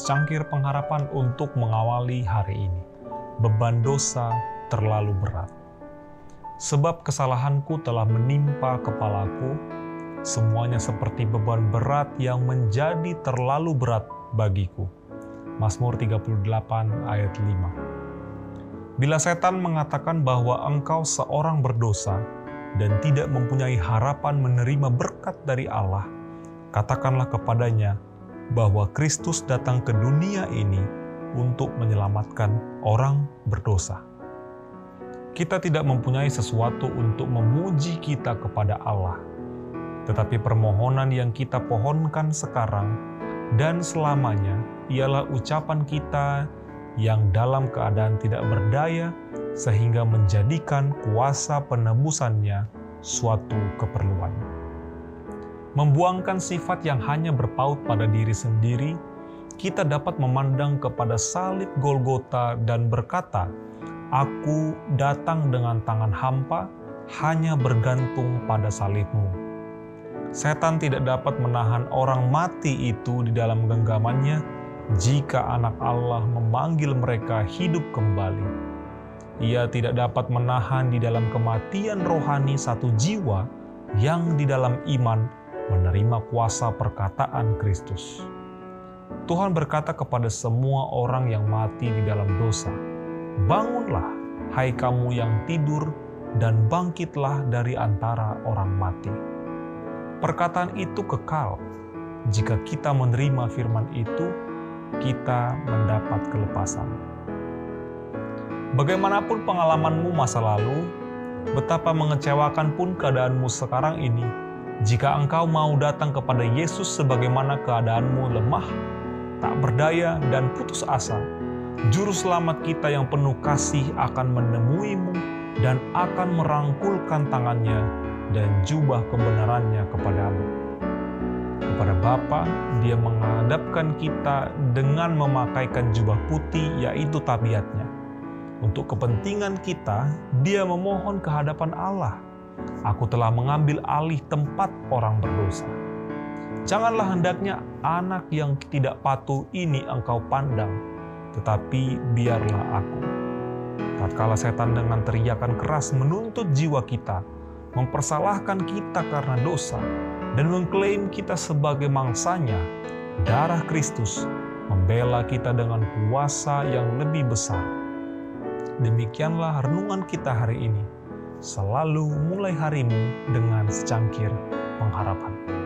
secangkir pengharapan untuk mengawali hari ini. Beban dosa terlalu berat. Sebab kesalahanku telah menimpa kepalaku, semuanya seperti beban berat yang menjadi terlalu berat bagiku. Mazmur 38 ayat 5 Bila setan mengatakan bahwa engkau seorang berdosa dan tidak mempunyai harapan menerima berkat dari Allah, katakanlah kepadanya bahwa Kristus datang ke dunia ini untuk menyelamatkan orang berdosa. Kita tidak mempunyai sesuatu untuk memuji kita kepada Allah, tetapi permohonan yang kita pohonkan sekarang dan selamanya ialah ucapan kita yang dalam keadaan tidak berdaya, sehingga menjadikan kuasa penebusannya suatu keperluan. Membuangkan sifat yang hanya berpaut pada diri sendiri, kita dapat memandang kepada salib Golgota dan berkata, Aku datang dengan tangan hampa, hanya bergantung pada salibmu. Setan tidak dapat menahan orang mati itu di dalam genggamannya jika anak Allah memanggil mereka hidup kembali. Ia tidak dapat menahan di dalam kematian rohani satu jiwa yang di dalam iman menerima kuasa perkataan Kristus. Tuhan berkata kepada semua orang yang mati di dalam dosa, Bangunlah, hai kamu yang tidur, dan bangkitlah dari antara orang mati. Perkataan itu kekal. Jika kita menerima firman itu, kita mendapat kelepasan. Bagaimanapun pengalamanmu masa lalu, betapa mengecewakan pun keadaanmu sekarang ini, jika engkau mau datang kepada Yesus sebagaimana keadaanmu lemah, tak berdaya, dan putus asa, Juru Selamat kita yang penuh kasih akan menemuimu dan akan merangkulkan tangannya dan jubah kebenarannya kepadamu. Kepada Bapa, dia menghadapkan kita dengan memakaikan jubah putih, yaitu tabiatnya. Untuk kepentingan kita, dia memohon kehadapan Allah Aku telah mengambil alih tempat orang berdosa. Janganlah hendaknya anak yang tidak patuh ini engkau pandang, tetapi biarlah aku. Tatkala setan dengan teriakan keras menuntut jiwa kita, mempersalahkan kita karena dosa, dan mengklaim kita sebagai mangsanya, darah Kristus membela kita dengan kuasa yang lebih besar. Demikianlah renungan kita hari ini selalu mulai harimu dengan secangkir pengharapan.